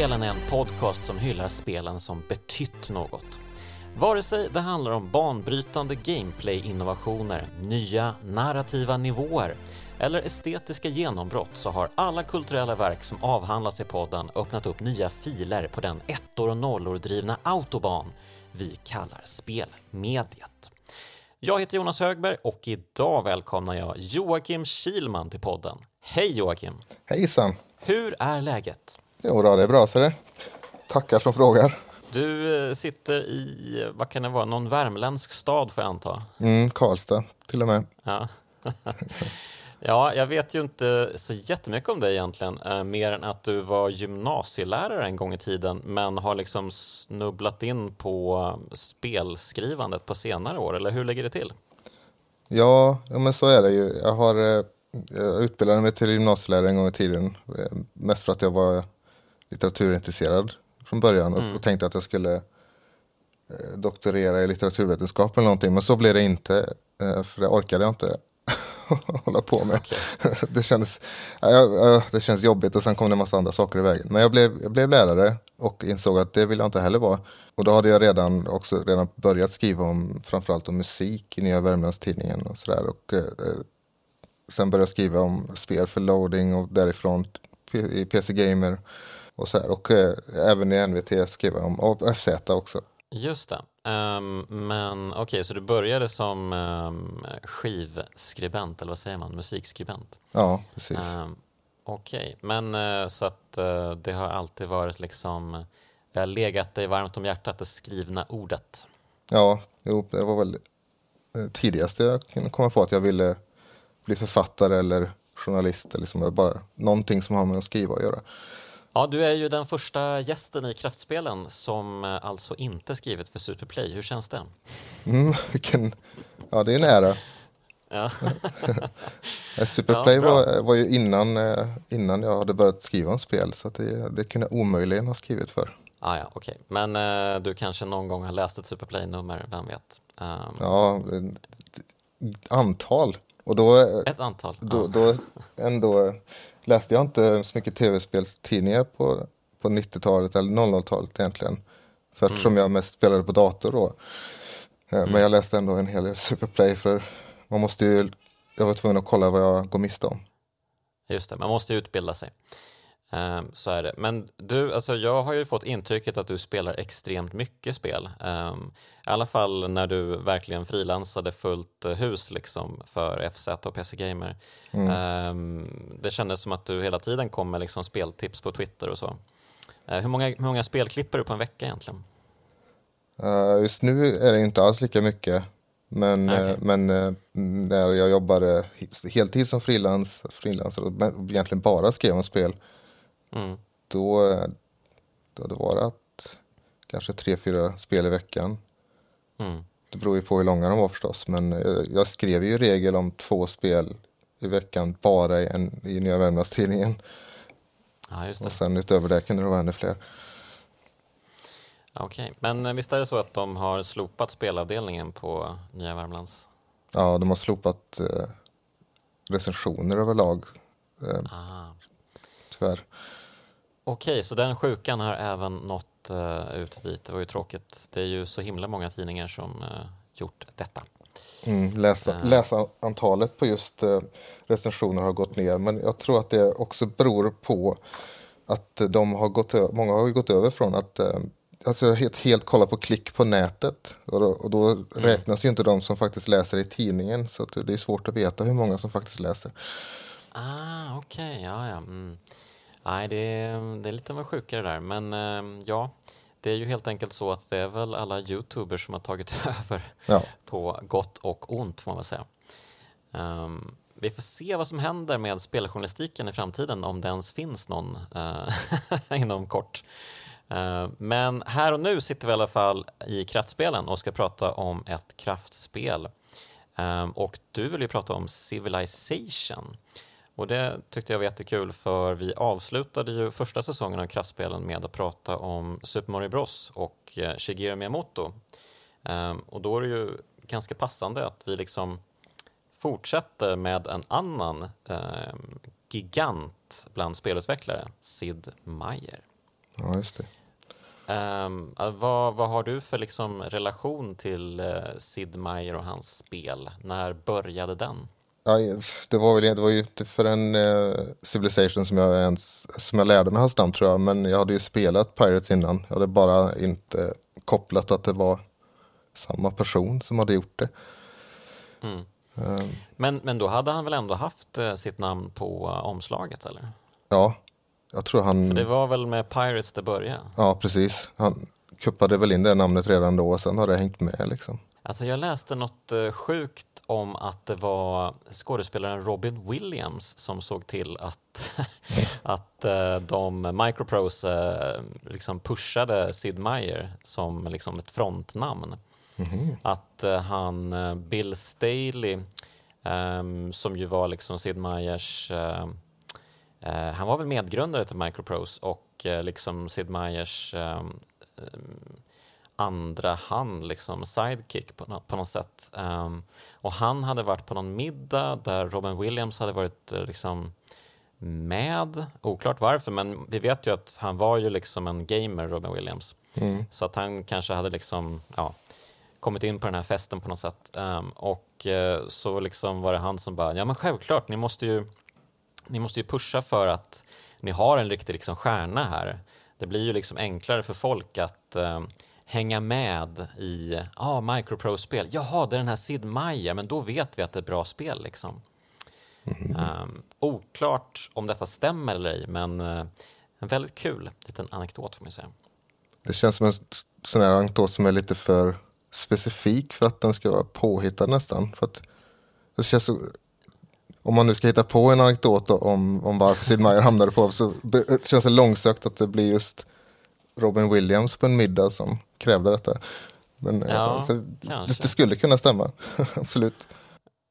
Kraftspelen är en podcast som hyllar spelen som betytt något. Vare sig det handlar om banbrytande gameplay-innovationer, nya narrativa nivåer eller estetiska genombrott så har alla kulturella verk som avhandlas i podden öppnat upp nya filer på den ettor och nollor drivna autobahn vi kallar spelmediet. Jag heter Jonas Högberg och idag välkomnar jag Joakim Kilman till podden. Hej Joakim! Hejsan! Hur är läget? Jo då, det är bra så det. Tackar som frågar. Du eh, sitter i, vad kan det vara, någon värmländsk stad får jag anta? Mm, Karlstad till och med. Ja. ja, jag vet ju inte så jättemycket om dig egentligen, eh, mer än att du var gymnasielärare en gång i tiden, men har liksom snubblat in på eh, spelskrivandet på senare år, eller hur lägger det till? Ja, ja men så är det ju. Jag har eh, jag utbildade mig till gymnasielärare en gång i tiden, mest för att jag var litteraturintresserad från början och, Mm. och tänkte att jag skulle eh, doktorera i litteraturvetenskap eller någonting, men så blev det inte, eh, för det orkade jag inte hålla på med. Okej. det, kändes, ja, det känns jobbigt och sen kom det en massa andra saker i vägen. Men jag blev, jag blev lärare och insåg att det vill jag inte heller vara. Och då hade jag redan, också redan börjat skriva om framförallt om musik i Nya Värmlandstidningen och sådär. Och, eh, sen började jag skriva om spel för loading och därifrån i PC Gamer och så här. Och eh, även i NVT skrev jag om och FZ också. Just det. Ehm, men okej, så du började som um, skivskribent, eller vad säger man, musikskribent? Ja, precis. Um, Okej, men eh, så att eh, det har alltid varit liksom, det har legat dig varmt om hjärtat, det skrivna ordet. Ja, jo, det var väl eh, tidigaste jag kunde komma på att jag ville bli författare eller journalist eller liksom bara någonting som har med att skriva att göra. Ja, du är ju den första gästen i Kraftspelen som eh, alltså inte skrivit för Superplay. Hur känns det? Mm, vilken, ja, det är en ära. Ja, Eh, Superplay Ja, var, var ju innan, eh, innan jag hade börjat skriva om spel så det, det kunde jag omöjligen ha skrivit för. ah, ja okej. Men eh, du kanske någon gång har läst ett Superplay-nummer, vem vet? Ehm, Ja, eh, antal. Och då, eh, Ett antal. då, ja. då ändå läste jag inte så mycket tv-spelstidningar på, på 90-talet eller 00-talet egentligen. För Mm. eftersom jag mest spelade på dator då. Eh, Men jag läste ändå en hel del Superplay för man måste ju, jag var tvungen att kolla vad jag går miste om. Just det, man måste utbilda sig. Ehm, så är det. Men du, alltså jag har ju fått intrycket att du spelar extremt mycket spel. Ehm, I alla fall när du verkligen frilansade fullt eh, hus liksom för FZ och PC Gamer. Ehm, det kändes som att du hela tiden kom med liksom speltips på Twitter och så. Eh, hur, många, hur många spel klipper du på en vecka egentligen? Eh, just nu är det inte alls lika mycket. Men, Okej. eh, men eh, när jag jobbade he- heltid som frilans, frilansare och egentligen bara skrev om spel. Mm. Då, då det var att kanske tre, fyra spel i veckan. Mm. Det beror ju på hur långa de var förstås. Men eh, jag skrev ju i regel om två spel i veckan bara i, en, i Nya Värmlandstidningen. Ja, just det. Och sen utöver det kunde det vara ännu fler. Okej, men eh, visst är det så att de har slopat spelavdelningen på Nya Värmlands? Ja, de har slopat eh, recensioner överlag. Eh, Ah. tyvärr. Okej, så den sjukan har även nått eh, ut dit. Det var ju tråkigt. Det är ju så himla många tidningar som uh, gjort detta. Mm, läsa, Eh. läsarantalet på just eh, recensioner har gått ner. Men jag tror att det också beror på att de har gått många har gått över från att alltså helt, helt kolla på klick på nätet. Och då, och då räknas ju inte de som faktiskt läser i tidningen. Så det är svårt att veta hur många som faktiskt läser. Ah, okej, ja, ja. Mm. Nej, det är, det är lite av en sjuka det där. Men eh, ja, det är ju helt enkelt så att det är väl alla youtubers som har tagit över Ja, på gott och ont får man väl säga. Ehm, vi får se vad som händer med speljournalistiken i framtiden, om det ens finns någon eh, inom kort. Eh, men här och nu sitter vi i alla fall i kraftspelen och ska prata om ett kraftspel. Ehm, och du vill ju prata om Civilization. Och det tyckte jag var jättekul för vi avslutade ju första säsongen av kraftspelen med att prata om Super Mario Bros och eh, Shigeru Miyamoto. Ehm, och då är det ju ganska passande att vi liksom fortsätter med en annan ehm, gigant bland spelutvecklare, Sid Meier. Ja, just det. Um, vad, vad har du för liksom relation till uh, Sid Meier och hans spel? När började den? Ja, det var väl det var ju inte för en uh, Civilization som jag, ens, som jag lärde mig hans namn tror jag, men jag hade ju spelat Pirates innan. Jag hade bara inte kopplat att det var samma person som hade gjort det. Mm. Um, men, men då hade han väl ändå haft uh, sitt namn på uh, omslaget eller? Ja, jag tror han... För det var väl med Pirates det började? Ja, precis. Han kuppade väl in det namnet redan då och sen har det hängt med liksom. Alltså jag läste något uh, sjukt om att det var skådespelaren Robin Williams som såg till att, att uh, de Microprose uh, liksom pushade Sid Meier som liksom ett frontnamn. Mm -hmm. Att han, Bill Staley, um, som ju var liksom Sid Meiers Eh, han var väl medgrundare till Microprose och eh, liksom Sid Meier's ehm, ehm, andra hand, liksom sidekick på, något, på något sätt. Um, och han hade varit på någon middag där Robin Williams hade varit uh, liksom med, oklart varför, men vi vet ju att han var ju liksom en gamer, Robin Williams. Mm. Så att han kanske hade liksom, ja, kommit in på den här festen på något sätt. Um, och uh, så liksom var det han som bara, ja men självklart, ni måste ju ni måste ju pusha för att ni har en riktig liksom stjärna här. Det blir ju liksom enklare för folk att eh, hänga med i ah, Microprose-spel. Jaha, det är den här Sid Meier, men då vet vi att det är ett bra spel. Liksom. Mm. Um, oklart om detta stämmer eller ej, men uh, en väldigt kul liten anekdot får man säga. Det känns som en sån här anekdot som är lite för specifik för att den ska vara påhittad nästan. För att det känns så om man nu ska hitta på en anekdot om, om varför Sid Meier hamnade på så det känns det långsökt att det blir just Robin Williams på en middag som krävde detta. Men ja, alltså, det, det, skulle kunna stämma, absolut.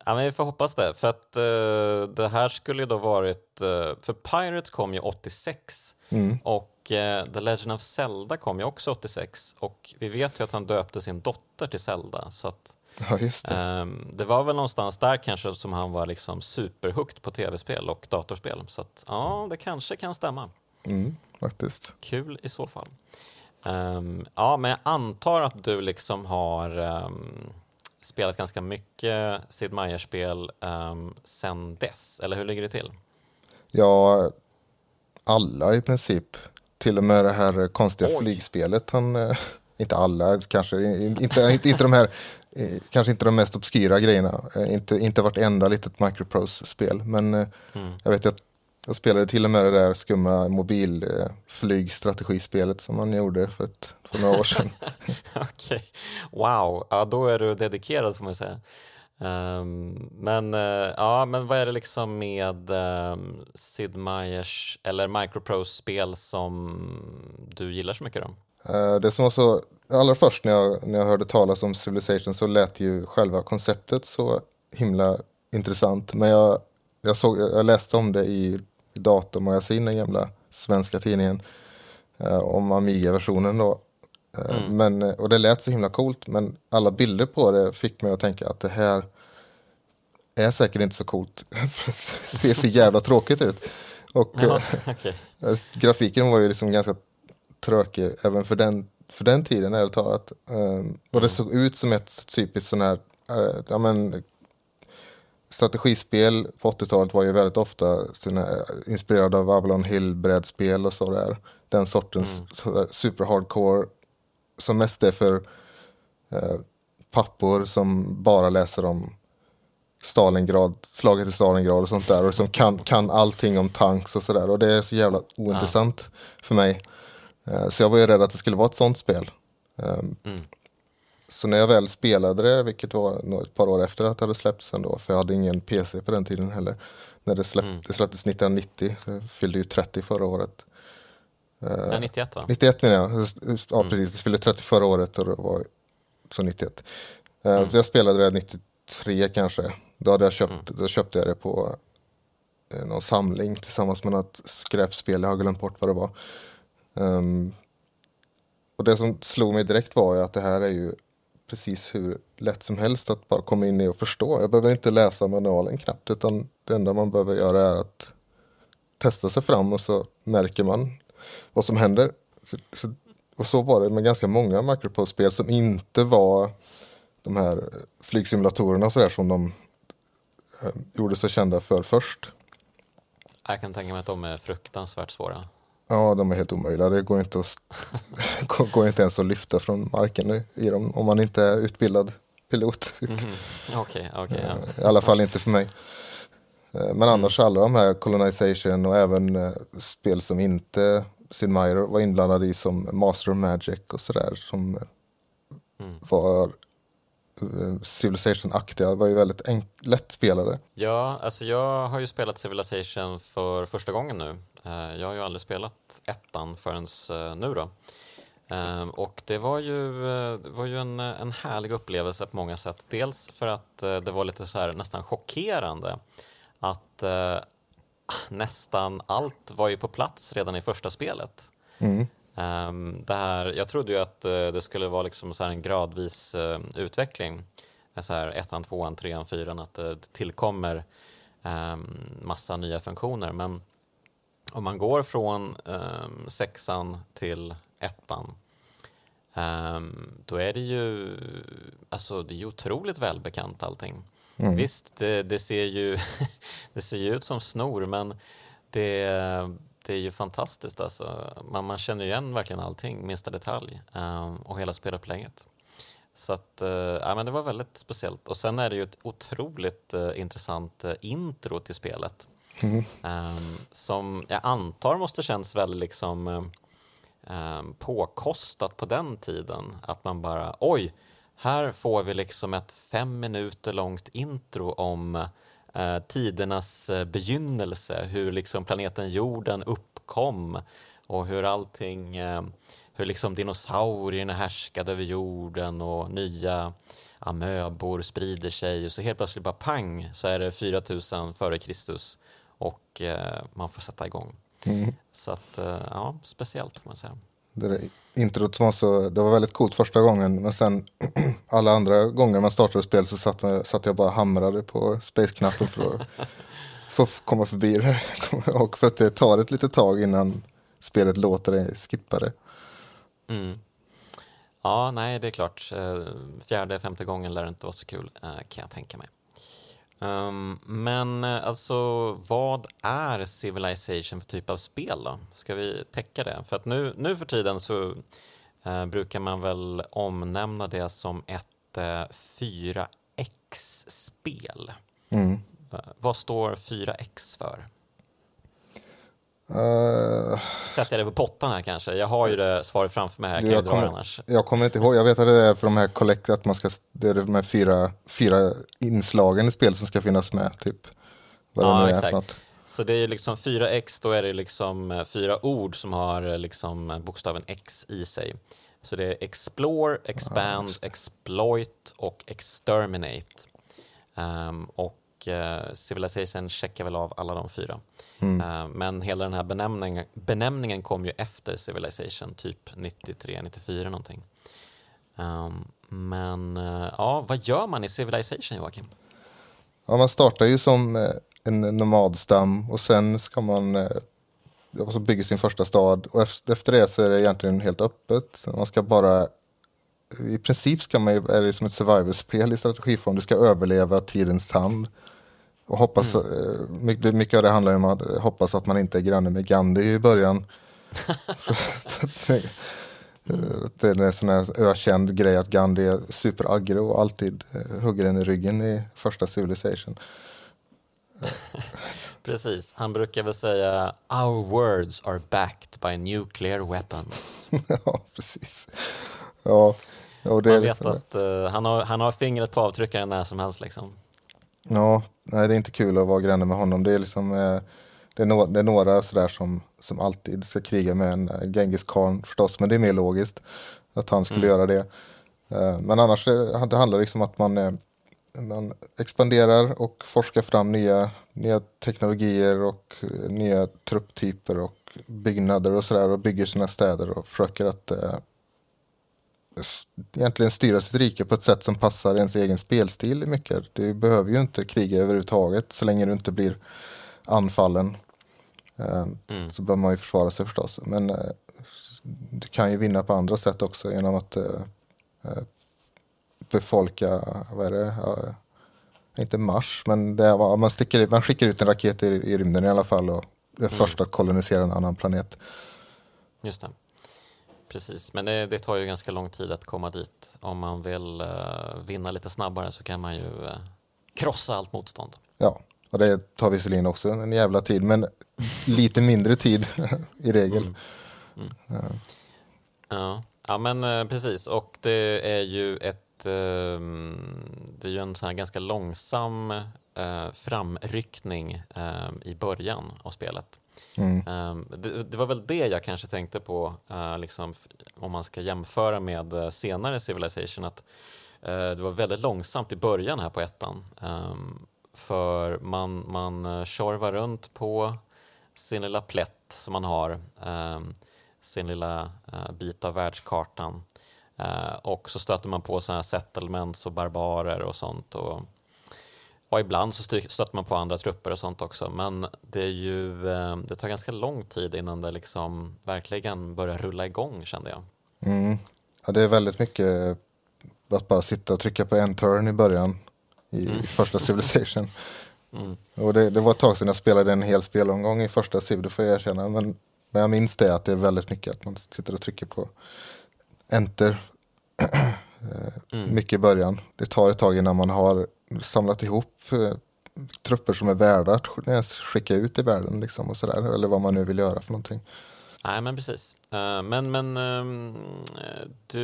Ja, men vi får hoppas det, för att uh, det här skulle ju då varit, uh, för Pirates kom ju 86 mm. och uh, The Legend of Zelda kom ju också 86 och vi vet ju att han döpte sin dotter till Zelda så att Ja, det. Um, det var väl någonstans där kanske som han var liksom superhukt på tv-spel och datorspel. Så att, ja, det kanske kan stämma. Mm, faktiskt. Kul i så fall. Um, ja, men jag antar att du liksom har um, spelat ganska mycket Sid Meier-spel um, sen dess, eller hur ligger det till? Ja, alla i princip. Till och med det här konstiga Oj. flygspelet. Han, eh, inte alla, kanske inte, inte, inte de här Eh, kanske inte de mest obskyra grejerna, eh, inte, inte vartenda litet Microprose-spel, men mm. jag vet att jag spelade till och med det där skumma mobilflygstrategispelet som man gjorde för, ett, för några år sedan. Okej, okay. wow, ja, då är du dedikerad får man säga. Um, men, uh, ja, men vad är det liksom med um, Sid Meiers eller Microprose-spel som du gillar så mycket då? Uh, det som var så allra först när jag, när jag hörde talas om Civilization så lät ju själva konceptet så himla intressant. Men jag, jag, såg, jag läste om det i, i Datormagasin, den gamla svenska tidningen, eh, om Amiga-versionen då. Eh, mm. men, och det lät så himla coolt, men alla bilder på det fick mig att tänka att det här är säkert inte så coolt. ser för jävla tråkigt ut. Och ja, okay. eh, grafiken var ju liksom ganska tråkig även för den för den tiden ärligt talat. Um, och det mm. såg ut som ett typiskt sån här, ja men strategispel på 80-talet var ju väldigt ofta såna, inspirerade av Avalon Hill-brädspel och sådär. Den sortens mm. hardcore som mest är för uh, pappor som bara läser om Stalingrad, slaget i Stalingrad och sånt där och som kan, kan allting om tanks och sådär och det är så jävla ointressant ja. för mig. Eh, så jag var ju rädd att det skulle vara ett sånt spel. Ehm, mm. Så när jag väl spelade det, vilket var ett par år efter att det hade släppts ändå, för jag hade ingen PC på den tiden heller. När det, släpp, mm. det släpptes 1990, jag fyllde ju 30 förra året. Ja, 91 va? 91 menar jag, ja mm. precis, det fyllde 30 förra året och det var så 91. Eh, mm. Så jag spelade det 93 kanske, då, hade jag köpt, mm. då köpte jag det på eh, någon samling tillsammans med något skräpspel, jag har glömt bort vad det var. Um, och det som slog mig direkt var ju att det här är ju precis hur lätt som helst att bara komma in i och förstå. Jag behöver inte läsa manualen knappt utan det enda man behöver göra är att testa sig fram och så märker man vad som händer. Så, så, och så var det med ganska många Microprose-spel som inte var de här flygsimulatorerna så där som de eh, gjorde sig kända för först. Jag kan tänka mig att de är fruktansvärt svåra. Ja, de är helt omöjliga. Det går inte, att, går inte ens att lyfta från marken i dem om man inte är utbildad pilot. Mm -hmm. okay, okay, ja. I alla fall inte för mig. Eh, men annars mm. alla de här Colonization och även eh, spel som inte Sid Meier var inblandad i som Master of Magic och sådär som mm. var Civilization-aktiga var ju väldigt lättspelade. Ja, alltså jag har ju spelat Civilization för första gången nu. Eh, jag har ju aldrig spelat ettan förrän eh, nu då. Ehm, och det var ju, eh, det var ju en, en härlig upplevelse på många sätt. Dels för att det var lite så här nästan chockerande att nästan allt var ju på plats redan i första spelet. Mm. Um, det här, jag trodde ju att det skulle vara liksom så en gradvis utveckling. Så här ettan, tvåan, trean, fyran, att det tillkommer um, massa nya funktioner. Men om man går från um, sexan till ettan då är det ju alltså det är otroligt välbekant allting. Mm. Visst, det, det, ser ju det ser ju ut som snor, men det det är ju fantastiskt alltså. Man, man känner igen verkligen allting, minsta detalj um, och hela spelupplägget. Så att, uh, ja, men det var väldigt speciellt. Och sen är det ju ett otroligt uh, intressant uh, intro till spelet. Mm. Um, som jag antar måste känns väldigt liksom um, påkostat på den tiden. Att man bara, oj, här får vi liksom ett fem minuter långt intro om uh, tidernas eh, begynnelse, hur liksom planeten jorden uppkom och hur allting, uh, hur liksom dinosaurierna härskade över jorden och nya amöbor sprider sig och så helt plötsligt bara pang så är det 4000 före Kristus och eh, man får sätta igång. Mm. Så att, eh, ja, speciellt får man säga det introt som var så, det var väldigt coolt första gången men sen alla andra gånger man startade spel så satt, satt jag bara hamrade på space-knappen för att få komma förbi det. och för att det tar ett litet tag innan spelet låter dig skippa det. Mm. Ja, nej det är klart. Eh, fjärde, femte gången lär det inte vara så kul kan jag tänka mig. Um, men eh, alltså, vad är Civilization för typ av spel då? Ska vi täcka det? För att nu, nu för tiden så uh, brukar man väl omnämna det som ett uh, eh, 4X-spel. Mm. Uh, vad står 4X för? Uh, Sätter jag det på pottan här kanske? Jag har ju det svaret framför mig här, kan jag, jag dra annars? Jag kommer inte ihåg, jag vet att det är för de här collect, att man ska, det är de här fyra, fyra inslagen i spelet som ska finnas med, typ. Vad ja, exakt. Så det är liksom 4x, då är det liksom eh, fyra ord som har eh, liksom bokstaven X i sig. Så det är explore, expand, ja, exploit och exterminate. Um, och uh, Civilization checkar väl av alla de fyra. Mm. Uh, men hela den här benämningen, benämningen kom ju efter Civilization, typ 93, 94 någonting. Um, men uh, ja, vad gör man i Civilization Joakim? Ja, man startar ju som en nomadstam och sen ska man och så bygga sin första stad och efter det så är det egentligen helt öppet. Man ska bara i princip ska man, är det som ett survival-spel i strategiform. Du ska överleva tidens tand. Och hoppas, mm. Eh, mycket, mycket av det handlar om att hoppas att man inte är granne med Gandhi i början. det är en sån här ökänd grej att Gandhi är superaggro och alltid eh, hugger en i ryggen i första Civilization. Precis, han brukar väl säga Our words are backed by nuclear weapons. ja, precis. Ja, Man vet liksom... att uh, han, har, han har fingret på avtryckaren när som helst liksom. Ja, nej det är inte kul att vara granne med honom. Det är liksom eh, det är, no det är några sådär som, som alltid ska kriga med en uh, Genghis khan förstås, men det är mer logiskt att han skulle mm. göra det. Uh, men annars det handlar det liksom om att man, man expanderar och forskar fram nya, nya teknologier och nya trupptyper och byggnader och sådär och bygger sina städer och försöker att egentligen styra sitt rike på ett sätt som passar ens egen spelstil mycket. Du behöver ju inte kriga överhuvudtaget så länge du inte blir anfallen. Ehm, mm. Så behöver man ju försvara sig förstås. Men eh, du kan ju vinna på andra sätt också genom att uh, befolka, vad är det, inte Mars, men det är, man, sticker, man skickar ut en raket i, i rymden i alla fall och mm. först att kolonisera en annan planet. Just det. Precis, men det, det, tar ju ganska lång tid att komma dit. Om man vill uh, vinna lite snabbare så kan man ju uh, krossa allt motstånd. Ja, och det tar visserligen också en jävla tid, men lite mindre tid i regel. Mm. Mm. Ja. ja. Ja, men uh, precis. Och det är ju ett ehm, det är ju en sån här ganska långsam framryckning ehm, i början av spelet. Mm. Um, det, det, var väl det jag kanske tänkte på uh, liksom, om man ska jämföra med uh, senare Civilization att uh, det var väldigt långsamt i början här på ettan. Um, för man, man tjorvar runt på sin lilla plätt som man har, um, sin lilla bit av världskartan och så stöter man på sådana här settlements och barbarer och sånt. Och, Ja, ibland så stöter man på andra trupper och sånt också, men det, är ju, eh, det tar ganska lång tid innan det liksom verkligen börjar rulla igång kände jag. Mm. Ja, det är väldigt mycket att bara sitta och trycka på en turn i början i mm. första Civilization. Mm. Och det, det, var ett tag sedan jag spelade en hel spelomgång i första Civ, det får jag erkänna. Men, men jag minns det att det är väldigt mycket att man sitter och trycker på enter. mm. Mycket i början. Det tar ett tag innan man har samlat ihop eh, trupper som är värda att ens skicka ut i världen liksom och sådär. Eller vad man nu vill göra för någonting. Nej, men precis. Uh, men, men um, du,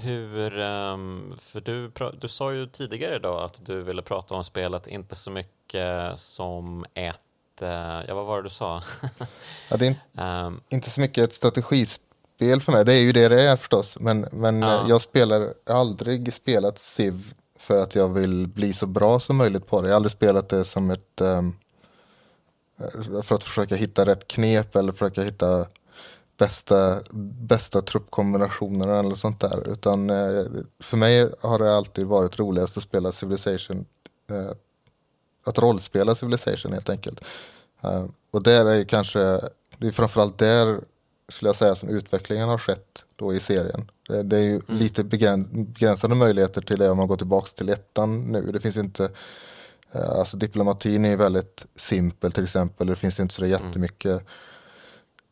hur, um, för du, du sa ju tidigare idag att du ville prata om spelet inte så mycket som ett, ja vad var det du sa? ja, det är in, um, inte så mycket ett strategispel för mig, det är ju det det är förstås. Men, men uh. jag spelar, aldrig spelat Civ för att jag vill bli så bra som möjligt på det. Jag har aldrig spelat det som ett um, för att försöka hitta rätt knep eller försöka hitta bästa, bästa truppkombinationerna eller sånt där. Utan uh, för mig har det alltid varit roligast att spela Civilization, uh, att rollspela Civilization helt enkelt. Uh, och där är ju kanske, det är framförallt där skulle jag säga som utvecklingen har skett då i serien. Det är ju mm. lite begränsade möjligheter till det om man går tillbaka till ettan nu. Det finns inte, eh, alltså diplomatin är väldigt simpel till exempel. Det finns inte så mm. jättemycket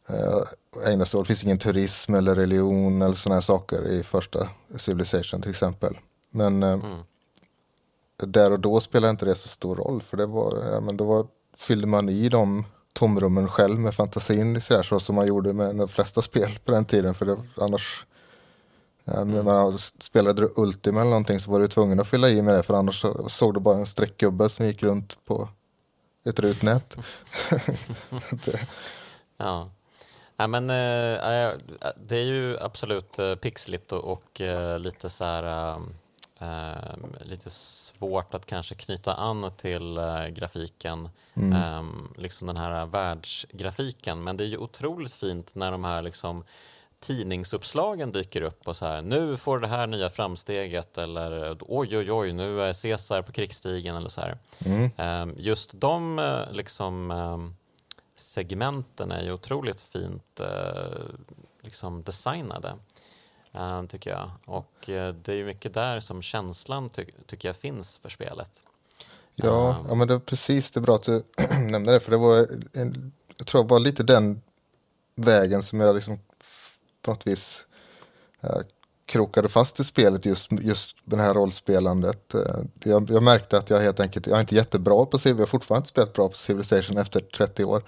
äh, ägna sig åt. Det finns ingen turism eller religion eller sådana här saker i första Civilization till exempel. Men äh, mm. där och då spelar inte det så stor roll för det var, ja, men då var, fyllde man i de tomrummen själv med fantasin så, där, så som man gjorde med de flesta spel på den tiden. För det, annars Ja, man spelade du Ultima eller någonting så var du tvungen att fylla i med det för annars såg du bara en streckgubbe som gick runt på ett rutnät. ja. Eh, ja, men äh, det är ju absolut äh, pixligt och, och äh, lite så här lite svårt att kanske knyta an till grafiken, mm. liksom den här världsgrafiken. Men det är ju otroligt fint när de här liksom tidningsuppslagen dyker upp och så här, nu får det här nya framsteget eller oj, oj, oj, nu är Caesar på krigsstigen eller så här. Mm. Ehm, just de eh, liksom ehm, segmenten är ju otroligt fint eh, liksom designade eh, tycker jag. Och det är ju mycket där som känslan ty tycker jag finns för spelet. Ja, um, ja men det är precis, det är bra att du nämnde det, för det var, en, jag tror var lite den vägen som jag liksom på något vis eh, krokade fast i spelet just, just det här rollspelandet. Eh, jag, jag, märkte att jag helt enkelt, jag är inte jättebra på Civ, jag har fortfarande inte spelat bra på Civilization efter 30 år.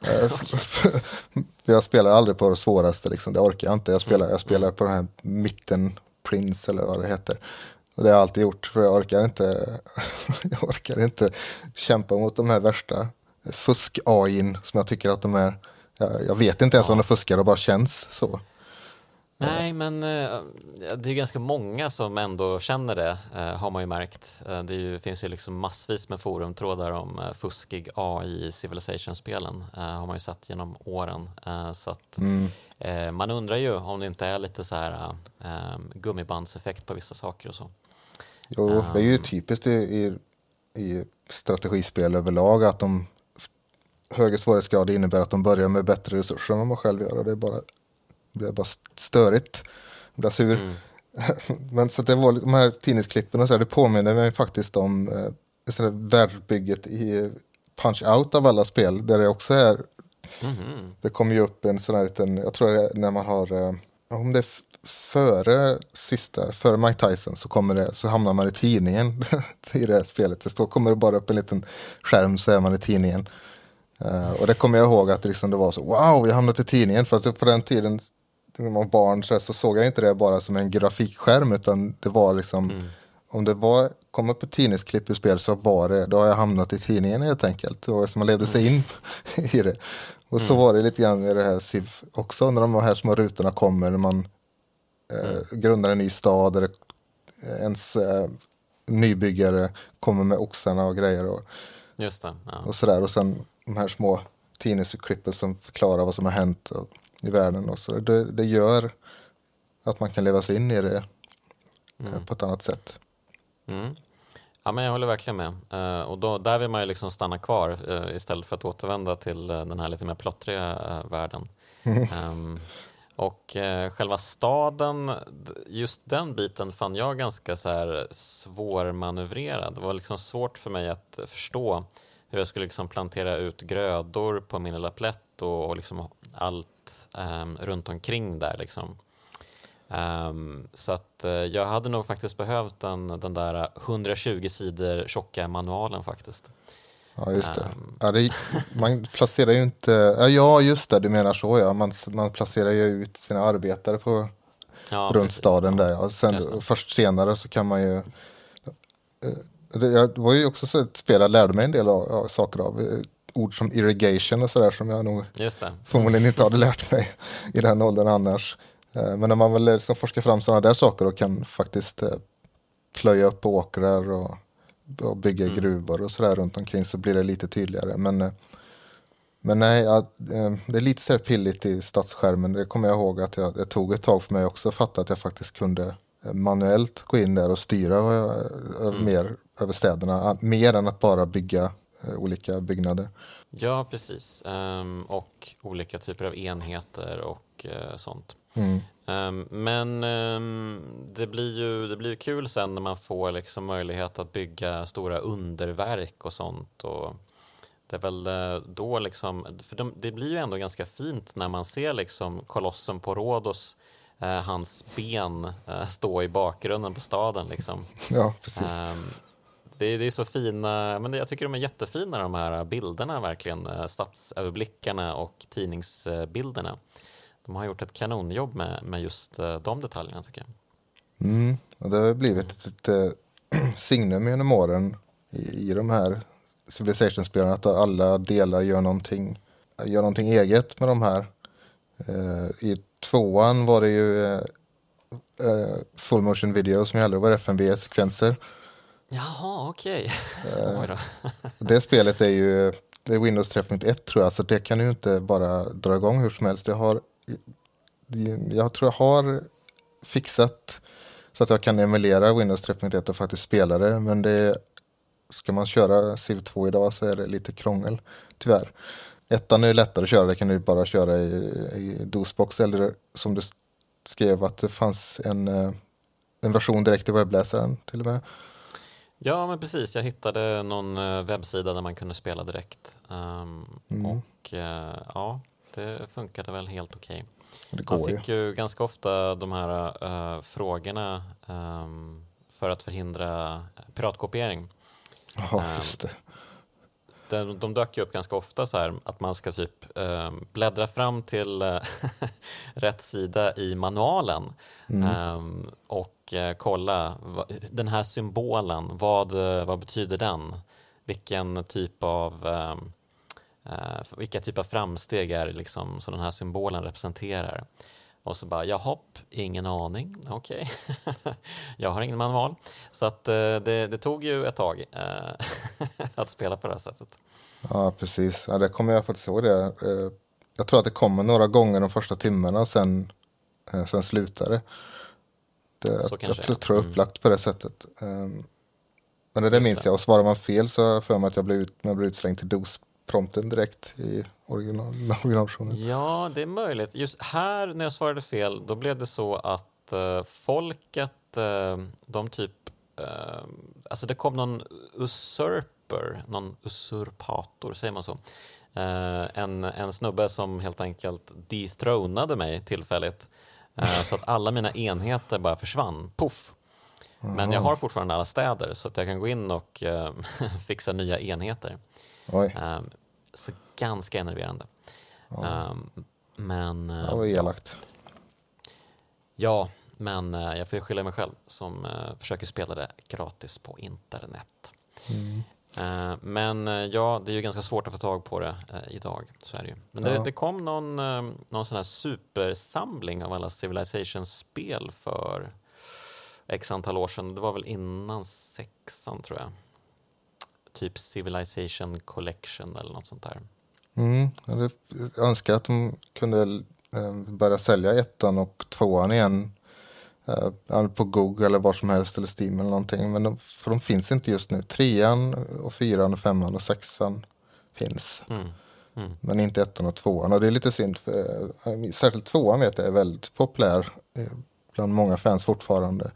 Jag spelar aldrig på det svåraste, liksom. det orkar jag inte. Jag spelar, jag spelar på den här mitten Prince eller vad det heter. Och det har jag alltid gjort, för jag orkar inte, jag orkar inte kämpa mot de här värsta fusk-AIn som jag tycker att de är. Jag, jag vet inte ens ja. om de fuskar, det bara känns så. Nej, men eh, det är ganska många som ändå känner det, eh, har man ju märkt. Eh, det ju, finns ju liksom massvis med forumtrådar om fuskig AI i Civilization-spelen, har man ju sett genom åren. Så att mm. man undrar ju om det inte är lite så här gummibandseffekt på vissa saker och så. Jo, det är ju typiskt i, i, i strategispel överlag att de högre svårighetsgrad innebär att de börjar med bättre resurser än vad man själv gör. Det är bara blev bara störigt. Jag blev sur. Mm. Men så det var de här tidningsklippen och så här, det påminner mig faktiskt om eh, världsbygget i Punch Out av alla spel. Där det också är, Mhm. det kommer ju upp en sån här liten, jag tror det är när man har, eh, om det är före sista, före Mike Tyson så kommer det, så hamnar man i tidningen i det här spelet. Det står, kommer det bara upp en liten skärm så är man i tidningen. Eh, och det kommer jag ihåg att liksom det var så, wow, jag hamnat i tidningen. För att på den tiden, när man var barn, så, så såg jag inte det bara som en grafikskärm, utan det var liksom, om det var, kom upp ett tidningsklipp i spel så var det, då har jag hamnat i tidningen helt enkelt. Det var som man levde sig in i det. Och så var det lite grann med det här Civ också, när de här små rutorna kommer, när man eh, grundar en ny stad, eller ens eh, nybyggare kommer med oxarna och grejer. Och, Just det. Ja. och sådär. Och sen de här små tidningsklippen som förklarar vad som har hänt och, i världen. Och så. Det, det gör att man kan leva sig in i det eh, på ett annat sätt. Mm. Ja, men jag håller verkligen med. Eh, och då, där vill man ju liksom stanna kvar eh, istället för att återvända till den här lite mer plottriga världen. Ehm, och själva staden, just den biten fann jag ganska så här svårmanövrerad. Det var liksom svårt för mig att förstå hur jag skulle liksom plantera ut grödor på min lilla plätt och, och liksom allt ehm, runt omkring där. Liksom. Ehm, så att eh, jag hade nog faktiskt behövt den, den där 120 sidor tjocka manualen faktiskt. Ja, just det. Ehm. Ja, det man placerar ju inte... Ja, just det, du menar så ja. Man, man placerar ju ut sina arbetare på, Ja, runt precis. staden där. Ja. Sen, först senare så kan man ju... eh, Det, jag- var ju också så att spela lärde mig en del av, av saker av. eh, Ord som irrigation och sådär som jag nog förmodligen inte hade lärt mig i den åldern annars. Eh, Men när man väl liksom forskar fram sådana där saker och kan faktiskt eh, plöja upp åkrar och, och bygga Mm. gruvor och sådär runt omkring så blir det lite tydligare. Men, eh, men nej, eh, det är lite så pilligt i stadsskärmen. Det kommer jag ihåg att jag, det tog ett tag för mig också att fatta att jag faktiskt kunde eh, manuellt gå in där och styra eh, över mer över städerna. Mer än att bara bygga eh, olika byggnader. Ja, precis. Ehm, och olika typer av enheter och eh, sånt. Mm. Ehm, men ehm, det, blir ju, det blir kul sen när man får liksom möjlighet att bygga stora underverk och sånt. Och det är väl eh, då liksom, för de, det blir ju ändå ganska fint när man ser liksom kolossen på Rhodos, eh, hans ben eh, stå i bakgrunden på staden. Liksom. Ja, precis. Det det, det är så fina, men jag tycker de är jättefina de här bilderna verkligen, eh, stadsöverblickarna och tidningsbilderna. De har gjort ett kanonjobb med, med just eh, de detaljerna tycker jag. Mm, och det har blivit ett, ett, eh, signum genom åren i, i de här Civilization-spelen att alla delar gör någonting, gör någonting eget med de här. Eh, I tvåan var det ju eh, full motion video som gällde, det var FMV-sekvenser. Jaha, okej. Oj då. Det spelet är ju det är Windows 3.1 tror jag, så det kan ju inte bara dra igång hur som helst. Jag har, jag tror jag har fixat så att jag kan emulera Windows 3.1 och faktiskt spela det, men det ska man köra Civ 2 idag så är det lite krångel, tyvärr. Ettan är lättare att köra, det kan du bara köra i, i DOSBox eller som du skrev att det fanns en, eh, en version direkt i webbläsaren till och med. Ja, men precis. Jag hittade någon eh, webbsida där man kunde spela direkt. Ehm, Och eh, ja, det funkade väl helt okej. Det Man går ju. fick ju ganska ofta de här eh, frågorna ehm, för att förhindra piratkopiering. Ja, just det. De, de dök ju upp ganska ofta så här att man ska typ eh, bläddra fram till rätt sida i manualen eh, och och kolla den här symbolen, vad, eh, vad betyder den? Vilken typ av eh, eh vilka typ av framsteg är det liksom som den här symbolen representerar? Och så bara, jaha, ingen aning, okej. jag har ingen manual. Så att eh, det, det tog ju ett tag eh, att spela på det här sättet. Ja, precis. Ja, det kommer jag faktiskt ihåg det. Eh, Jag tror att det kommer några gånger de första timmarna, sen, eh, sen slutar det det Så jag, jag tror jag är upplagt på det sättet. Ehm, Men det Just minns det. jag. Och svarar man fel så har jag för mig att jag blev, ut, man blev utslängd till DOS-prompten direkt. I, original, originalversionen. Ja, det är möjligt. Just här när jag svarade fel, då blev det så att uh, folket, uh, de typ, uh, alltså det kom någon usurper, någon usurpator, säger man så? en, en snubbe som helt enkelt dethronade mig tillfälligt. Så att alla mina enheter bara försvann, poff. Men jag har fortfarande alla städer så att jag kan gå in och fixa nya enheter. Um, så ganska enerverande. Ja. Um, men... Det var elakt. Ja, men jag får skylla mig själv som försöker spela det gratis på internet. Mm. Uh, men ja, det är ju ganska svårt att få tag på det idag. Så är det ju. Men det, ja. det kom någon, någon sån här supersamling av alla Civilization-spel för x antal år sedan. Det var väl innan sexan tror jag typ Civilization Collection eller något sånt där. Mm, jag önskar att de kunde eh, börja sälja ettan och tvåan igen eh, på Google eller var som helst eller Steam eller någonting. Men de, för de finns inte just nu. Trean och fyran och femman och sexan finns. Mm. Mm. Men inte ettan och tvåan. Och det är lite synd. För, eh, särskilt tvåan vet jag är väldigt populär bland många fans fortfarande.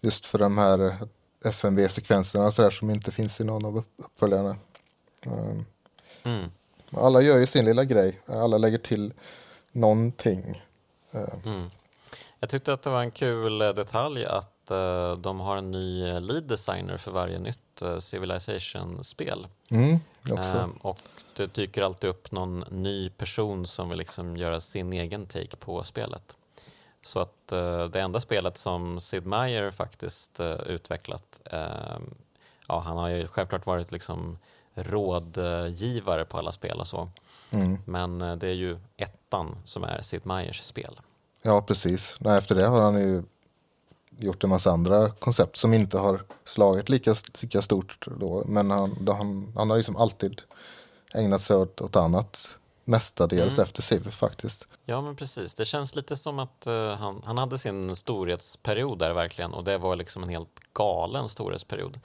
Just för de här FMV-sekvenserna så där, som inte finns i någon av uppföljarna. Um, mm. Alla gör ju sin lilla grej, alla lägger till någonting. Uh. Mm. Jag tyckte att det var en kul eh, detalj att uh, de har en ny eh, lead designer för varje nytt uh, Civilization-spel. Mm, um, och det dyker alltid upp någon ny person som vill liksom göra sin egen take på spelet. Så att uh, det enda spelet som Sid Meier faktiskt utvecklat, uh, ja han har ju självklart varit liksom rådgivare på alla spel och så. Mm. Men det är ju ettan som är Sid Meiers spel. Ja, precis. Nej, efter det har han ju gjort en massa andra koncept som inte har slagit lika, lika stort då. Men han, då han, han har liksom alltid ägnat sig åt, åt annat mestadels mm. efter Civ faktiskt. Ja, men precis. Det känns lite som att uh, han, han hade sin storhetsperiod där verkligen och det var liksom en helt galen storhetsperiod.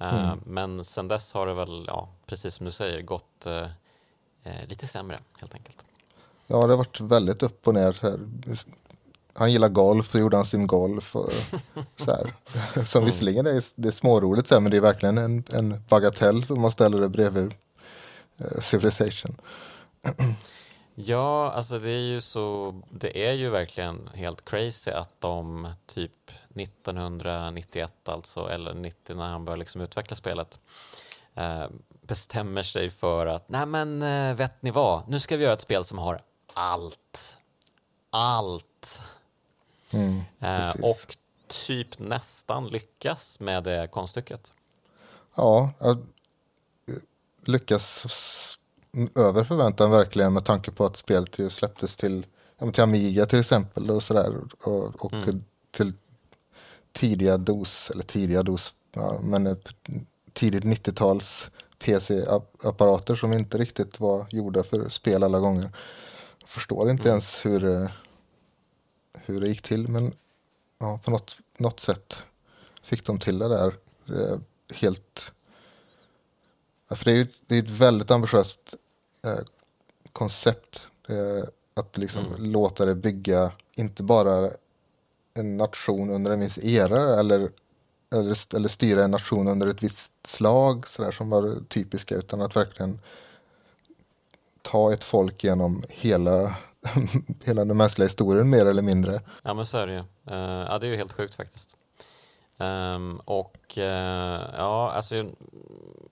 Uh, mm. Men sen dess har det väl, ja, precis som du säger, gått uh, lite sämre helt enkelt. Ja, det har varit väldigt upp och ner. Han gillar golf, så gjorde han sin golf. Och, så här. Som mm. visserligen är, det är småroligt, så här, men det är verkligen en, en bagatell om man ställer det bredvid Civilization. Ja, alltså det är ju så, det är ju verkligen helt crazy att de typ 1991 alltså, eller 90 när han började liksom utveckla spelet, eh, bestämmer sig för att, nej men eh, vet ni vad, nu ska vi göra ett spel som har allt. Allt. Mm, eh, och typ nästan lyckas med det konststycket. Ja, lyckas över förväntan verkligen med tanke på att spelet ju släpptes till, till Amiga till exempel och sådär. Och, och mm. till tidiga dos, eller tidiga dos, ja, men tidigt 90-tals PC-apparater som inte riktigt var gjorda för spel alla gånger. Förstår inte mm. ens hur, hur det gick till men ja, på något, något sätt fick de till det där. Det helt för det är ju det är ett väldigt ambitiöst eh, koncept. Eh, att liksom mm. låta det bygga, inte bara en nation under en viss era eller, eller, eller styra en nation under ett visst slag så där, som var typiska, utan att verkligen ta ett folk genom hela, hela den mänskliga historien mer eller mindre. Ja men så är det ju. Uh, ja det är ju helt sjukt faktiskt. Um, och uh, ja, alltså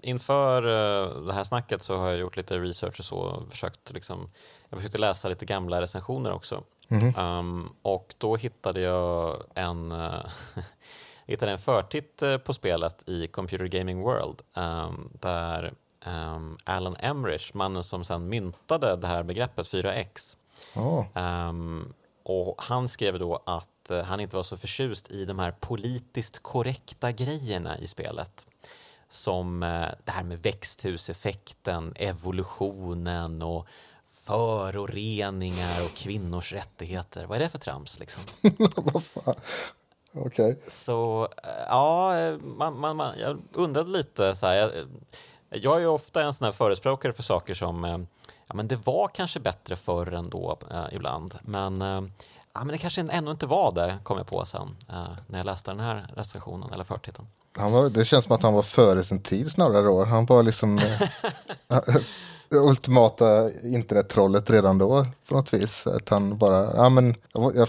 inför uh, det här snacket så har jag gjort lite research och så och försökt liksom, jag försökte läsa lite gamla recensioner också. Mm. Um, och då hittade jag en, hittade en förtitt på spelet i Computer Gaming World um, där um, Alan Emrich, mannen som sedan myntade det här begreppet 4X, oh. och han skrev då att Eh, han inte var så förtjust i de här politiskt korrekta grejerna i spelet. Som eh, det här med växthuseffekten, evolutionen och föroreningar och kvinnors rättigheter. Vad är det för trams liksom? Vad fan? Okej. Okay. Så eh, ja, man, man, man, jag undrade lite så här. Jag, jag är ju ofta en sån här förespråkare för saker som ja, men det var kanske bättre förr ändå eh, ibland. Men, eh, ja, men det kanske ännu inte var det, kom jag på sen eh, när jag läste den här recensionen eller förtiteln. Han var, det känns som att han var före sin tid snarare då. Han var liksom eh, det ultimata internettrollet redan då på något vis. Att han bara, ja men jag,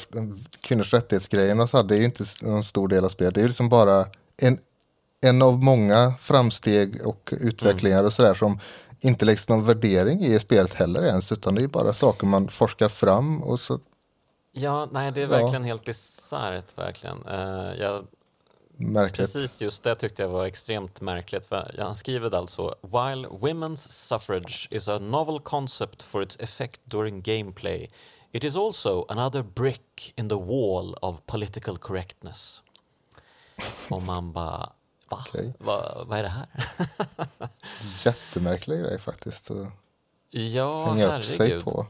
kvinnors rättighetsgrejen och så, det är ju inte någon stor del av spelet. Det är ju liksom bara en, en av många framsteg och utvecklingar och sådär som inte läggs någon värdering i spelet heller ens, utan det är bara saker man forskar fram och så. Ja, nej, det är verkligen ja. helt bisarrt, verkligen. Uh, jag Märkligt. Precis just det tyckte jag var extremt märkligt. Han skriver alltså “While women's suffrage is a novel concept for its effect during gameplay it is also another brick in the wall of political correctness”. Och man bara Va? Okay. Va, vad är det här? Jättemärklig grej faktiskt. Ja, hänga herregud. upp sig på.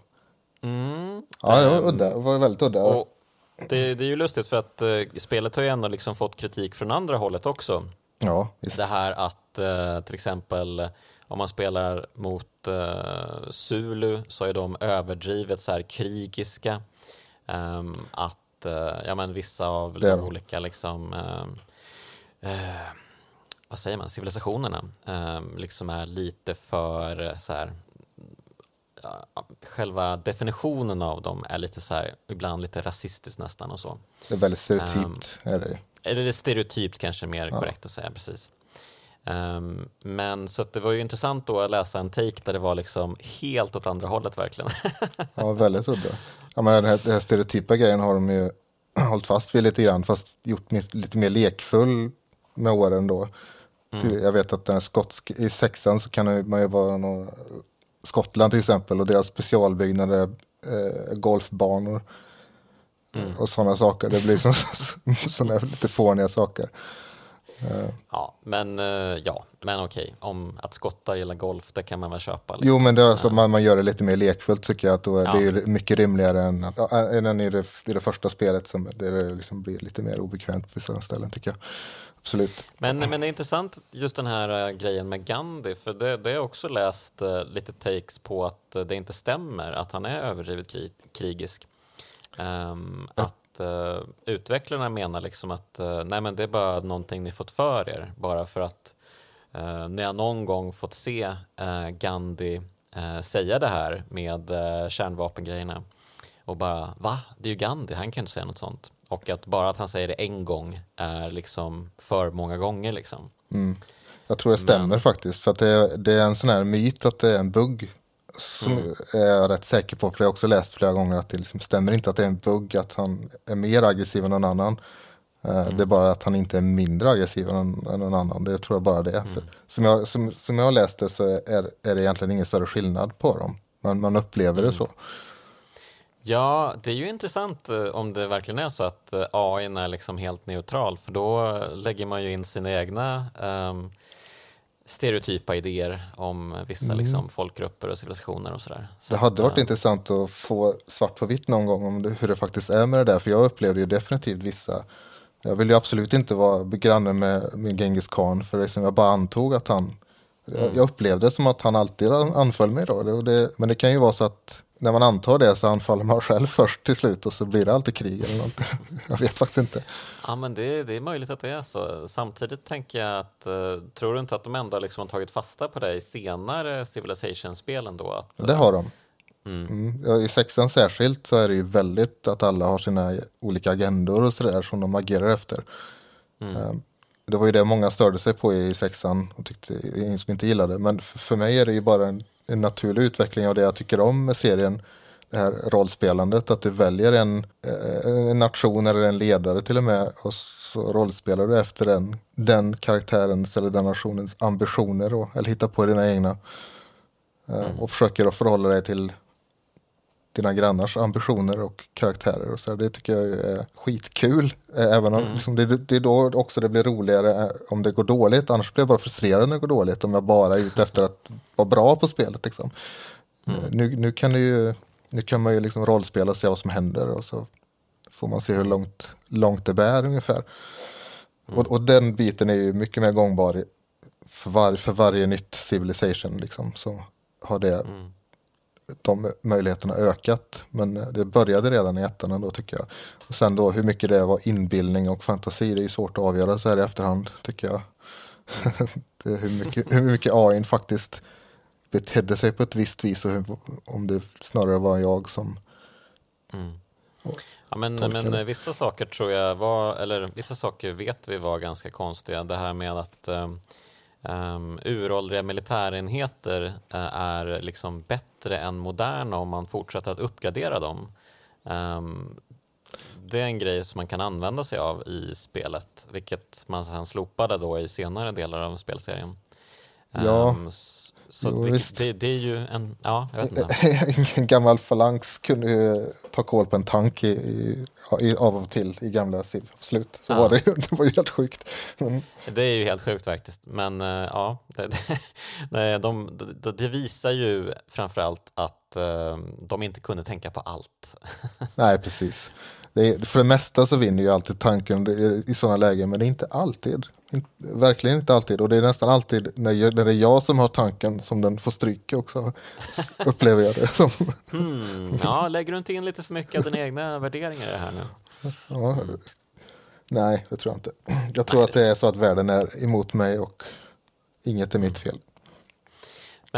Mm. Ja, det var udda. Det var väldigt udda. Och det, det, är ju lustigt för att uh, spelet har ju ändå liksom fått kritik från andra hållet också. Ja, visst. Det här att uh, till exempel om man spelar mot uh, Zulu så är de överdrivet så här krigiska. Um, att ja, men vissa av de olika liksom vad säger man, civilisationerna um, liksom är lite för så här, själva definitionen av dem är lite så här, ibland lite rasistiskt nästan och så. Det är väldigt stereotypt. Um, är det. Eller stereotypt kanske mer ja. korrekt att säga, precis. Um, men så det var ju intressant då att läsa en take där det var liksom helt åt andra hållet verkligen. ja, väldigt udda. Ja, men den här, den här stereotypa grejen har de ju hållit fast vid lite grann, fast gjort lite mer lekfull med åren då. Mm. Jag vet att den skotsk, i sexan så kan man ju vara någon, Skottland till exempel och deras specialbyggnader, eh, golfbanor mm. och sådana saker. Det blir sådana lite fåniga saker. Uh. Ja, men uh, ja, men okej, om att skottar gillar golf, det kan man väl köpa. Liksom. Jo, men det alltså, man, man gör det lite mer lekfullt tycker jag, att då ja. det är mycket rimligare än, att, än i, det, i det första spelet som det liksom blir lite mer obekvämt på vissa ställen tycker jag absolut. Men, men det är intressant just den här uh, grejen med Gandhi, för det, det har jag också läst uh, lite takes på att uh, det inte stämmer att han är överdrivet krig, krigisk. Um. Att utvecklarna menar liksom att nej men det är bara någonting ni fått för er, bara för att ni har någon gång fått se Gandhi säga det här med kärnvapengrejerna och bara va? Det är ju Gandhi, han kan inte säga något sånt. Och att bara att han säger det en gång är liksom för många gånger liksom. Mm. Jag tror det stämmer Men... faktiskt. För att det är, det är, en sån här myt att det är en bugg. Som mm. är jag rätt säker på, för jag har också läst flera gånger att det liksom stämmer inte att det är en bugg, att han är mer aggressiv än någon annan. Eh, mm. Det är bara att han inte är mindre aggressiv än, någon annan. Det tror jag bara det. Mm. För, som, jag, som, som jag läste så är, är det egentligen ingen större skillnad på dem. Man, man upplever det mm. så. Ja, det är ju intressant eh, om det verkligen är så att eh, AI är liksom helt neutral för då lägger man ju in sina egna um, stereotypa idéer om vissa mm. liksom, folkgrupper och civilisationer och sådär. Så det hade varit äh, intressant att få svart på vitt någon gång om det, hur det faktiskt är med det där för jag upplevde ju definitivt vissa jag vill ju absolut inte vara granne med, med Genghis khan för liksom jag bara antog att han mm. jag, upplevde det som att han alltid anföll mig då det, det, men det kan ju vara så att när man antar det så anfaller man själv först till slut och så blir det alltid krig eller något. Jag vet faktiskt inte. Ja men det, det är möjligt att det är så. Samtidigt tänker jag att, uh, tror du inte att de ändå liksom har tagit fasta på det i senare Civilization-spelen då? Att, det har de. Mm. Mm. I sexan särskilt så är det ju väldigt att alla har sina olika agendor och sådär som de agerar efter. Mm. Det var ju det många störde sig på i sexan och tyckte som inte gillade. Men för mig är det ju bara en en naturlig utveckling av det jag tycker om med serien. Det här rollspelandet, att du väljer en, eh, en nation eller en ledare till och med och så rollspelar du efter den, den karaktärens eller den nationens ambitioner då, eller hittar på dina egna. Eh, mm. Och försöker att förhålla dig till dina grannars ambitioner och karaktärer. Och så Det tycker jag är skitkul. Eh, även om mm. liksom, det, det, är då också det blir roligare eh, om det går dåligt. Annars blir jag bara frustrerad när det går dåligt. Om jag bara är ute efter att vara bra på spelet. Liksom. Mm. Eh, nu, nu, kan ju, nu kan man ju liksom rollspela och se vad som händer. Och så får man se hur långt, långt det bär ungefär. Mm. Och, och, den biten är ju mycket mer gångbar för, var, för varje nytt civilization. Liksom, så har det mm de möjligheterna ökat. Men det började redan i ettan ändå tycker jag. Och sen då hur mycket det var inbildning och fantasi, det är svårt att avgöra så här i efterhand tycker jag. hur mycket, hur mycket AI faktiskt betedde sig på ett visst vis och hur, om det snarare var jag som mm. Ja, men, men vissa saker tror jag var, eller vissa saker vet vi var ganska konstiga. Det här med att um, um, uråldriga militärenheter uh, är liksom bättre än moderna om man fortsätter att uppgradera dem. Um, det är en grej som man kan använda sig av i spelet, vilket man sedan slopade då i senare delar av spelserien. Ja. Så jo, det, det, det, är ju en, ja, jag vet inte. en gammal falanx kunde ju ta koll på en tank i, i, av och till i gamla Civ. Absolut, så ja. var det ju. Det var ju helt sjukt. Men... Det är ju helt sjukt faktiskt. Men uh, ja, det, det, de, de, det visar ju framförallt att uh, de inte kunde tänka på allt. Nej, precis. Det är, för det mesta så vinner ju alltid tanken i sådana lägen, men det är inte alltid. Verkligen inte alltid. Och det är nästan alltid när, jag, när det är jag som har tanken som den får stryka också. upplever jag det som. Hmm, ja, lägger du inte in lite för mycket av dina egna värderingar i det här nu? Ja, nej, det tror jag inte. Jag tror nej. att det är så att världen är emot mig och inget är mitt fel.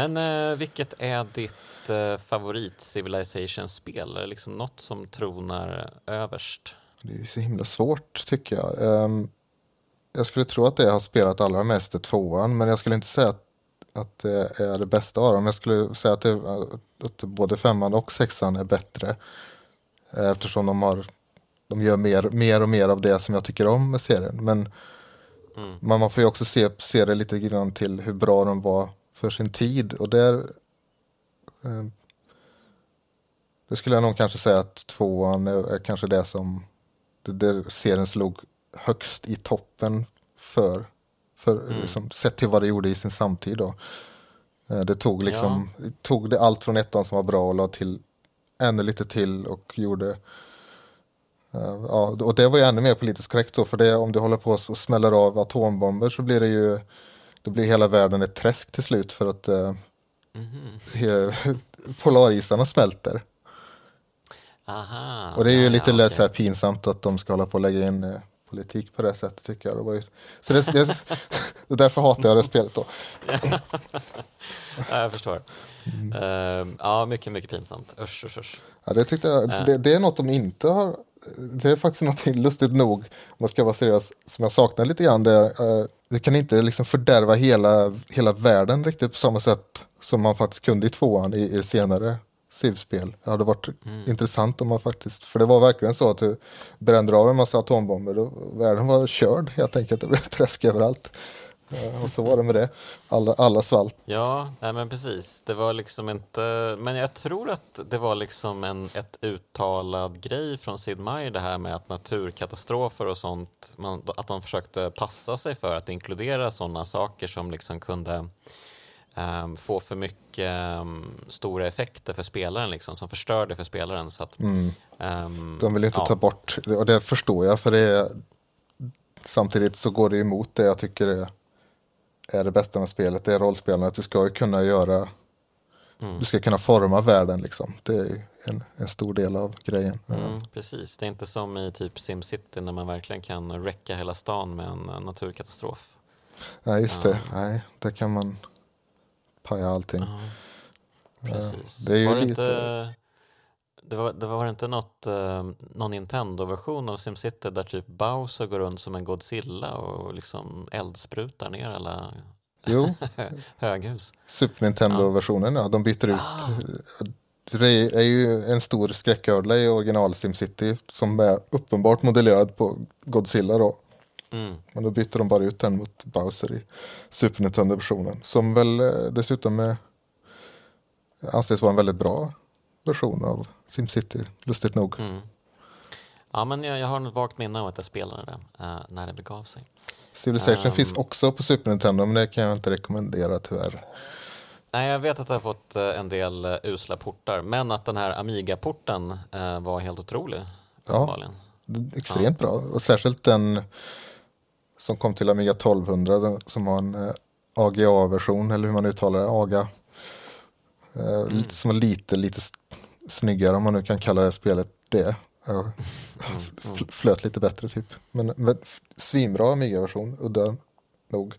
Men eh, vilket är ditt eh, favorit Civilization-spel? Liksom något som tronar överst? Det är så himla svårt tycker jag. Um, jag skulle tro att det jag har spelat allra mest är tvåan, men jag skulle inte säga att, att det är det bästa av dem. Jag skulle säga att, det, att både femman och sexan är bättre. Eftersom de, har, de gör mer, mer och mer av det som jag tycker om med serien. Men mm. man, man får ju också se, se det lite grann till hur bra de var för sin tid. Och där eh, det skulle jag nog kanske säga att tvåan är, är kanske det som det där serien slog högst i toppen för, för mm. liksom, sett till vad det gjorde i sin samtid. Då. Eh, det tog liksom, ja. tog det allt från ettan som var bra och la till ännu lite till och gjorde Uh, ja, och det var ju ännu mer politiskt korrekt så, för det, om du håller på och smäller av atombomber så blir det ju, då blir hela världen ett träsk till slut för att uh, mm. polarisarna smälter. Aha, och det är ju ja, lite ja, okay. så pinsamt att de ska hålla på och lägga in uh, politik på det sättet tycker jag. Det var ju, så det, det, det därför hatar jag det spelet då. ja, jag förstår. Mm. Uh, ja, mycket, mycket pinsamt. Usch, usch, usch. Ja, det, tyckte jag, uh. det, det, är något de inte har, det är faktiskt något lustigt nog, om man ska vara seriös, som jag saknar lite grann. Det, uh, du kan inte liksom fördärva hela, hela världen riktigt på samma sätt som man faktiskt kunde i tvåan i, i senare Civ-spel. Det hade varit mm. intressant om man faktiskt, för det var verkligen så att du brände av en massa atombomber och världen var körd helt enkelt. Det blev träsk överallt. Uh, och så var det med det. Alla, alla svalt. Ja, nej men precis. Det var liksom inte, men jag tror att det var liksom en ett uttalad grej från Sid Meier det här med att naturkatastrofer och sånt, man, att de försökte passa sig för att inkludera sådana saker som liksom kunde um, få för mycket um, stora effekter för spelaren liksom, som förstör det för spelaren. Så att, mm. um, De vill inte ja. ta bort, och det förstår jag, för det är, samtidigt så går det emot det jag tycker är, är det bästa med spelet, det är rollspelandet, att du ska kunna göra Mm. Du ska kunna forma världen liksom. Det är en, en stor del av grejen. Mm, precis, det är inte som i typ SimCity när man verkligen kan räcka hela stan med en naturkatastrof. Nej, just det. Nej, där kan man paja allting. Ja, precis. Det, är ju var lite... inte, det, var, det var inte något, eh, någon Nintendo-version av SimCity där typ Bowser går runt som en Godzilla och liksom eldsprutar ner alla jo. höghus? Super Nintendo-versionen, ja. De byter ut ah. Det är ju en stor skräcködla i original SimCity som är uppenbart modellerad på Godzilla då. Mm. Men då bytte de bara ut den mot Bowser i Super Nintendo-versionen. Som väl eh, dessutom är, anses vara en väldigt bra version av SimCity, lustigt nog. Mm. Ja, men jag, jag har ett vagt minne av att jag spelade det uh, när det begav sig. Civilization um, finns också på Super Nintendo, men det kan jag inte rekommendera tyvärr. Nej, jag vet att det har fått uh, en del uh, usla portar, men att den här Amiga-porten var helt otrolig. Ja, extremt ja. bra, och särskilt den som kom till Amiga 1200 som har en eh, AGA-version eller hur man uttalar det, AGA. Eh, mm. Som var lite, lite snyggare om man nu kan kalla det spelet det. Uh, flöt lite bättre typ. Men, men svinbra Amiga-version, udda nog.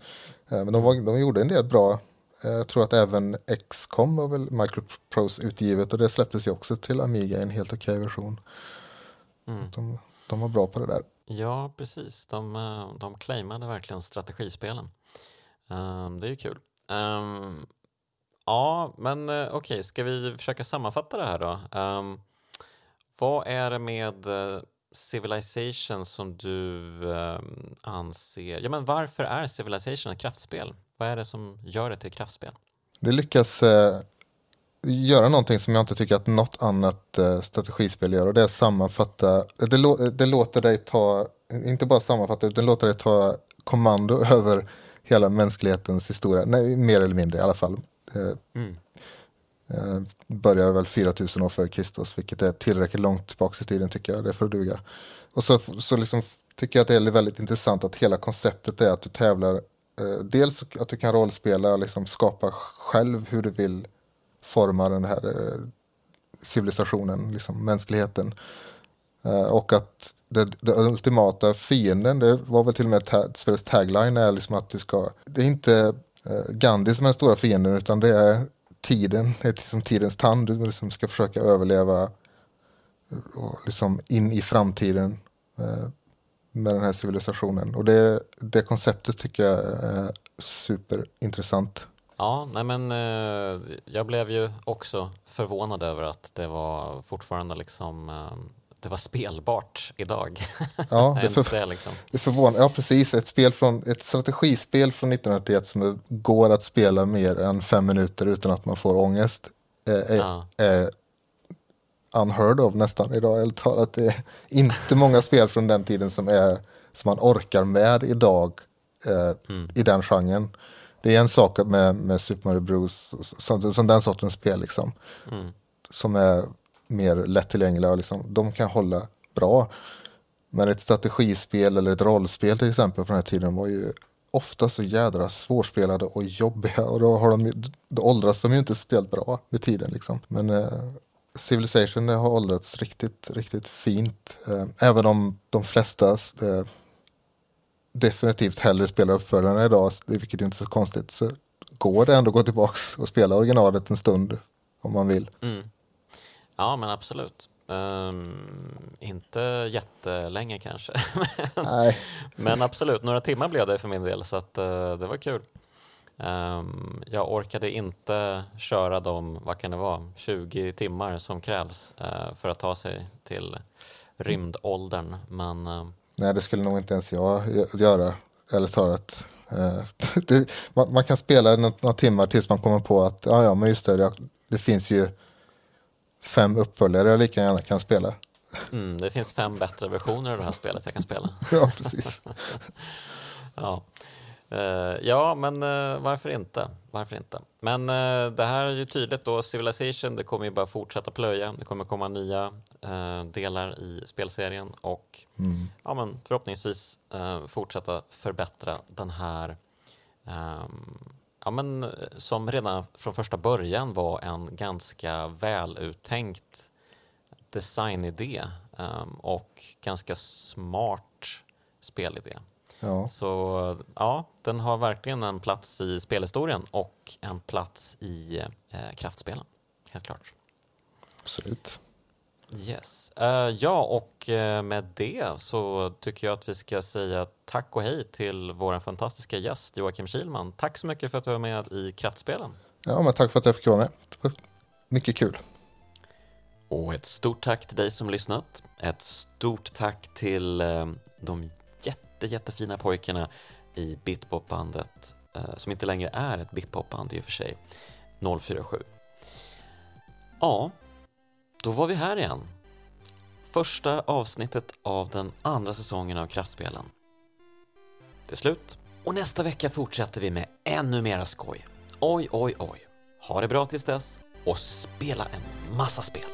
Eh, men de, var, de gjorde en del bra. Eh, jag tror att även XCOM var väl Microprose utgivet och det släpptes ju också till Amiga i en helt okej okay version. Mm. De, de var bra på det där. Ja, precis. De, eh, de claimade verkligen strategispelen. Det är ju kul. Ja, men eh, okej, okay. ska vi försöka sammanfatta det här då? Um, vad är det med eh, Civilization som du ehm, anser... Ja, men varför är Civilization ett kraftspel? Vad är det som gör det till kraftspel? Det lyckas eh, göra någonting som jag inte tycker att något annat eh, strategispel gör och det är sammanfatta, det, lå, det låter dig ta, inte bara sammanfatta, utan låter dig ta kommando över hela mänsklighetens historia, nej, mer eller mindre i alla fall. Mm. börjar väl 4000 år före Kristus, vilket är tillräckligt långt tillbaka i tiden tycker jag, det får duga. Och så, så liksom tycker jag att det är väldigt intressant att hela konceptet är att du tävlar eh, dels att du kan rollspela, liksom skapa själv hur du vill forma den här civilisationen, liksom mänskligheten. Och att det, det, ultimata fienden, det var väl till och med ta, spelets tagline, är liksom att du ska, det är inte Eh, Gandhi som är den stora fienden utan det är tiden, det är liksom tidens tand, som liksom ska försöka överleva eh, och liksom in i framtiden eh, med den här civilisationen. Och det, det konceptet tycker jag är superintressant. Ja, nej men jag blev ju också förvånad över att det var fortfarande liksom det var spelbart idag. Ja, det, för, det, liksom. det förvånar, ja precis, ett, spel från, ett strategispel från 1981 som går att spela mer än fem minuter utan att man får ångest är, ja. är unheard of nästan idag. Eller talat. Det är inte många spel från den tiden som, är, som man orkar med idag eh, mm. i den genren. Det är en sak med, med Super Mario Bros, som, som den sortens spel liksom. Mm. Som är mer lättillgängliga liksom, de kan hålla bra. Men ett strategispel eller ett rollspel till exempel från den här tiden var ju ofta så jädra svårspelade och jobbiga och då, har de, då åldras de ju inte speciellt bra med tiden. Liksom. Men eh, Civilization har åldrats riktigt, riktigt fint. Eh, även om de flesta eh, definitivt hellre spelar uppföljarna idag, vilket är inte så konstigt, så går det ändå att gå tillbaka och spela originalet en stund om man vill. Mm. Ja, men absolut. Um, inte jättelänge kanske. men, men absolut, några timmar blev det för min del så att, uh, det var kul. Um, jag orkade inte köra de, vad kan det vara, 20 timmar som krävs uh, för att ta sig till rymdåldern. Men uh, Nej, det skulle nog inte ens jag göra. Eller ta ett. Eh, det, man, man, kan spela några, några timmar tills man kommer på att ja, ja, men just det, det finns ju fem uppföljare jag lika gärna kan spela. Mm, det finns fem bättre versioner av det här spelet jag kan spela. ja, precis. ja. Uh, ja, men uh, varför inte? Varför inte? Men uh, det här är ju tydligt då, Civilization, det kommer ju bara fortsätta plöja. Det kommer komma nya delar i spelserien och mm. ja, men förhoppningsvis fortsätta förbättra den här um, ja, men, som redan från första början var en ganska väluttänkt designidé um, och ganska smart spelidé. Ja. Så ja, den har verkligen en plats i spelhistorien och en plats i eh, kraftspelen. Helt klart. Absolut. Yes. Uh, ja, och uh, med det så tycker jag att vi ska säga tack och hej till vår fantastiska gäst Joakim Kilman. Tack så mycket för att du var med i Kraftspelen. Ja, men tack för att jag fick vara med. Mycket kul. Och ett stort tack till dig som lyssnat. Ett stort tack till uh, de jätte, jättefina pojkarna i Bitpopbandet eh, som inte längre är ett Bitpopband i och för sig, 047. Ja, då var vi här igen. Första avsnittet av den andra säsongen av Kraftspelen. Det är slut och nästa vecka fortsätter vi med ännu mera skoj. Oj, oj, oj. Ha det bra tills dess och spela en massa spel.